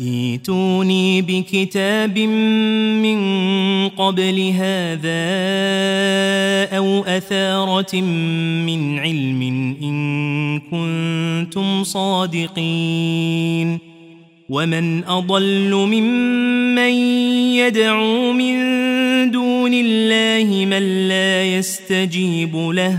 ايتوني بكتاب من قبل هذا أو أثارة من علم إن كنتم صادقين. ومن أضل ممن يدعو من دون الله من لا يستجيب له.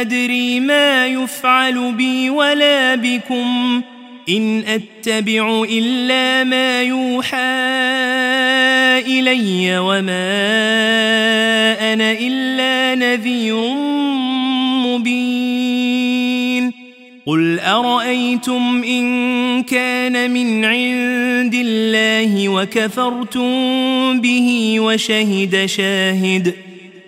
أدري ما يفعل بي ولا بكم. إن أتبع إلا ما يوحى إلي وما أنا إلا نذير مبين. قل أرأيتم إن كان من عند الله وكفرتم به وشهد شاهد.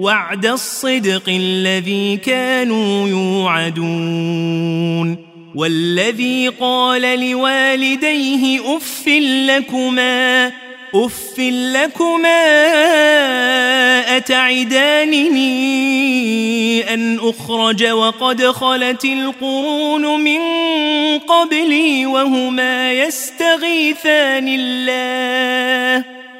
وعد الصدق الذي كانوا يوعدون. والذي قال لوالديه أف لكما أف لكما أتعدانني أن أخرج وقد خلت القرون من قبلي وهما يستغيثان الله.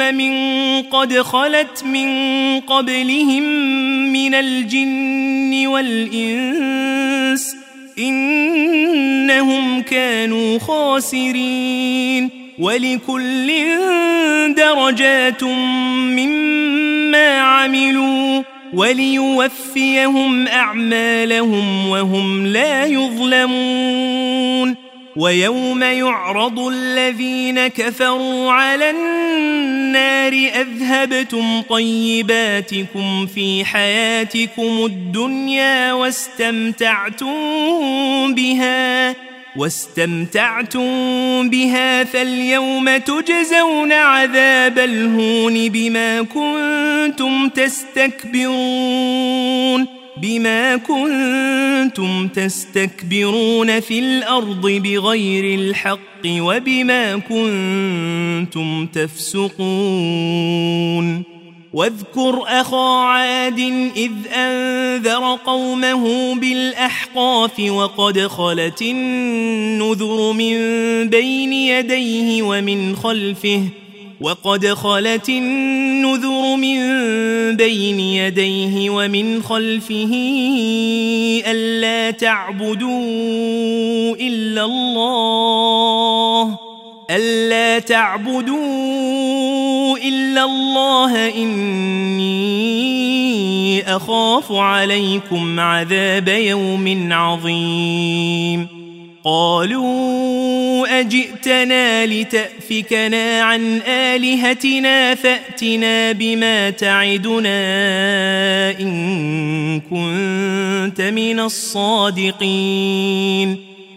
أمم قد خلت من قبلهم من الجن والإنس إنهم كانوا خاسرين ولكل درجات مما عملوا وليوفيهم أعمالهم وهم لا يظلمون ويوم يعرض الذين كفروا على النار أذهبتم طيباتكم في حياتكم الدنيا واستمتعتم بها واستمتعتم بها فاليوم تجزون عذاب الهون بما كنتم تستكبرون. بما كنتم تستكبرون في الأرض بغير الحق وبما كنتم تفسقون واذكر أخا عاد إذ أنذر قومه بالأحقاف وقد خلت النذر من بين يديه ومن خلفه وقد خلت النذر من بين يديه ومن خلفه ألا تعبدوا إلا الله ألا تعبدوا إلا الله إني أخاف عليكم عذاب يوم عظيم. قالوا أجئتنا لتأفكنا عن آلهتنا فأتنا بما تعدنا إن كنت من الصادقين.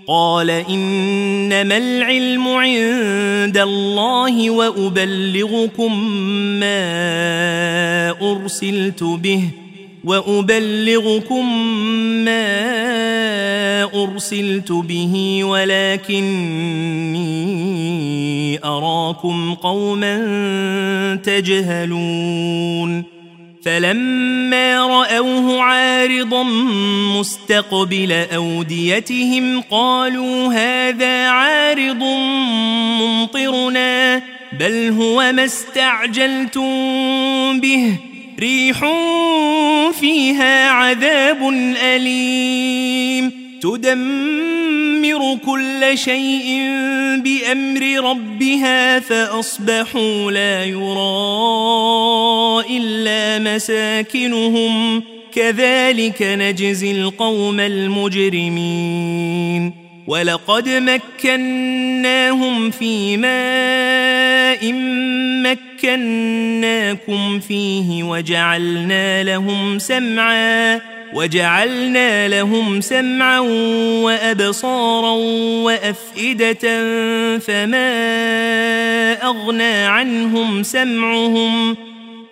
قال إنما العلم عند الله وأبلغكم ما أرسلت به. وأبلغكم ما أرسلت به ولكني أراكم قوما تجهلون. فلما رأوه عارضا مستقبل أوديتهم قالوا هذا عارض ممطرنا بل هو ما استعجلتم به. ريح فيها عذاب أليم. تدمر كل شيء بأمر ربها فأصبحوا لا يرى إلا مساكنهم. كذلك نجزي القوم المجرمين. ولقد مكناهم في ماء مكناكم فيه وجعلنا لهم سمعاً وجعلنا لهم سمعا وأبصارا وأفئدة فما أغنى عنهم سمعهم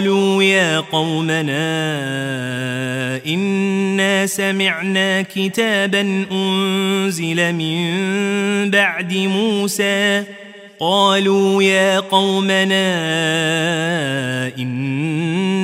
قالوا يا قومنا إنا سمعنا كتابا أنزل من بعد موسى. قالوا يا قومنا إنا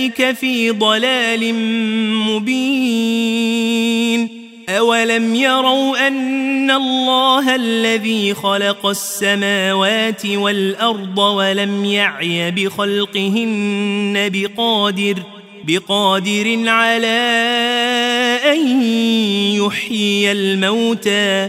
أولئك في ضلال مبين. أولم يروا أن الله الذي خلق السماوات والأرض ولم يعي بخلقهن بقادر بقادر على أن يحيي الموتى.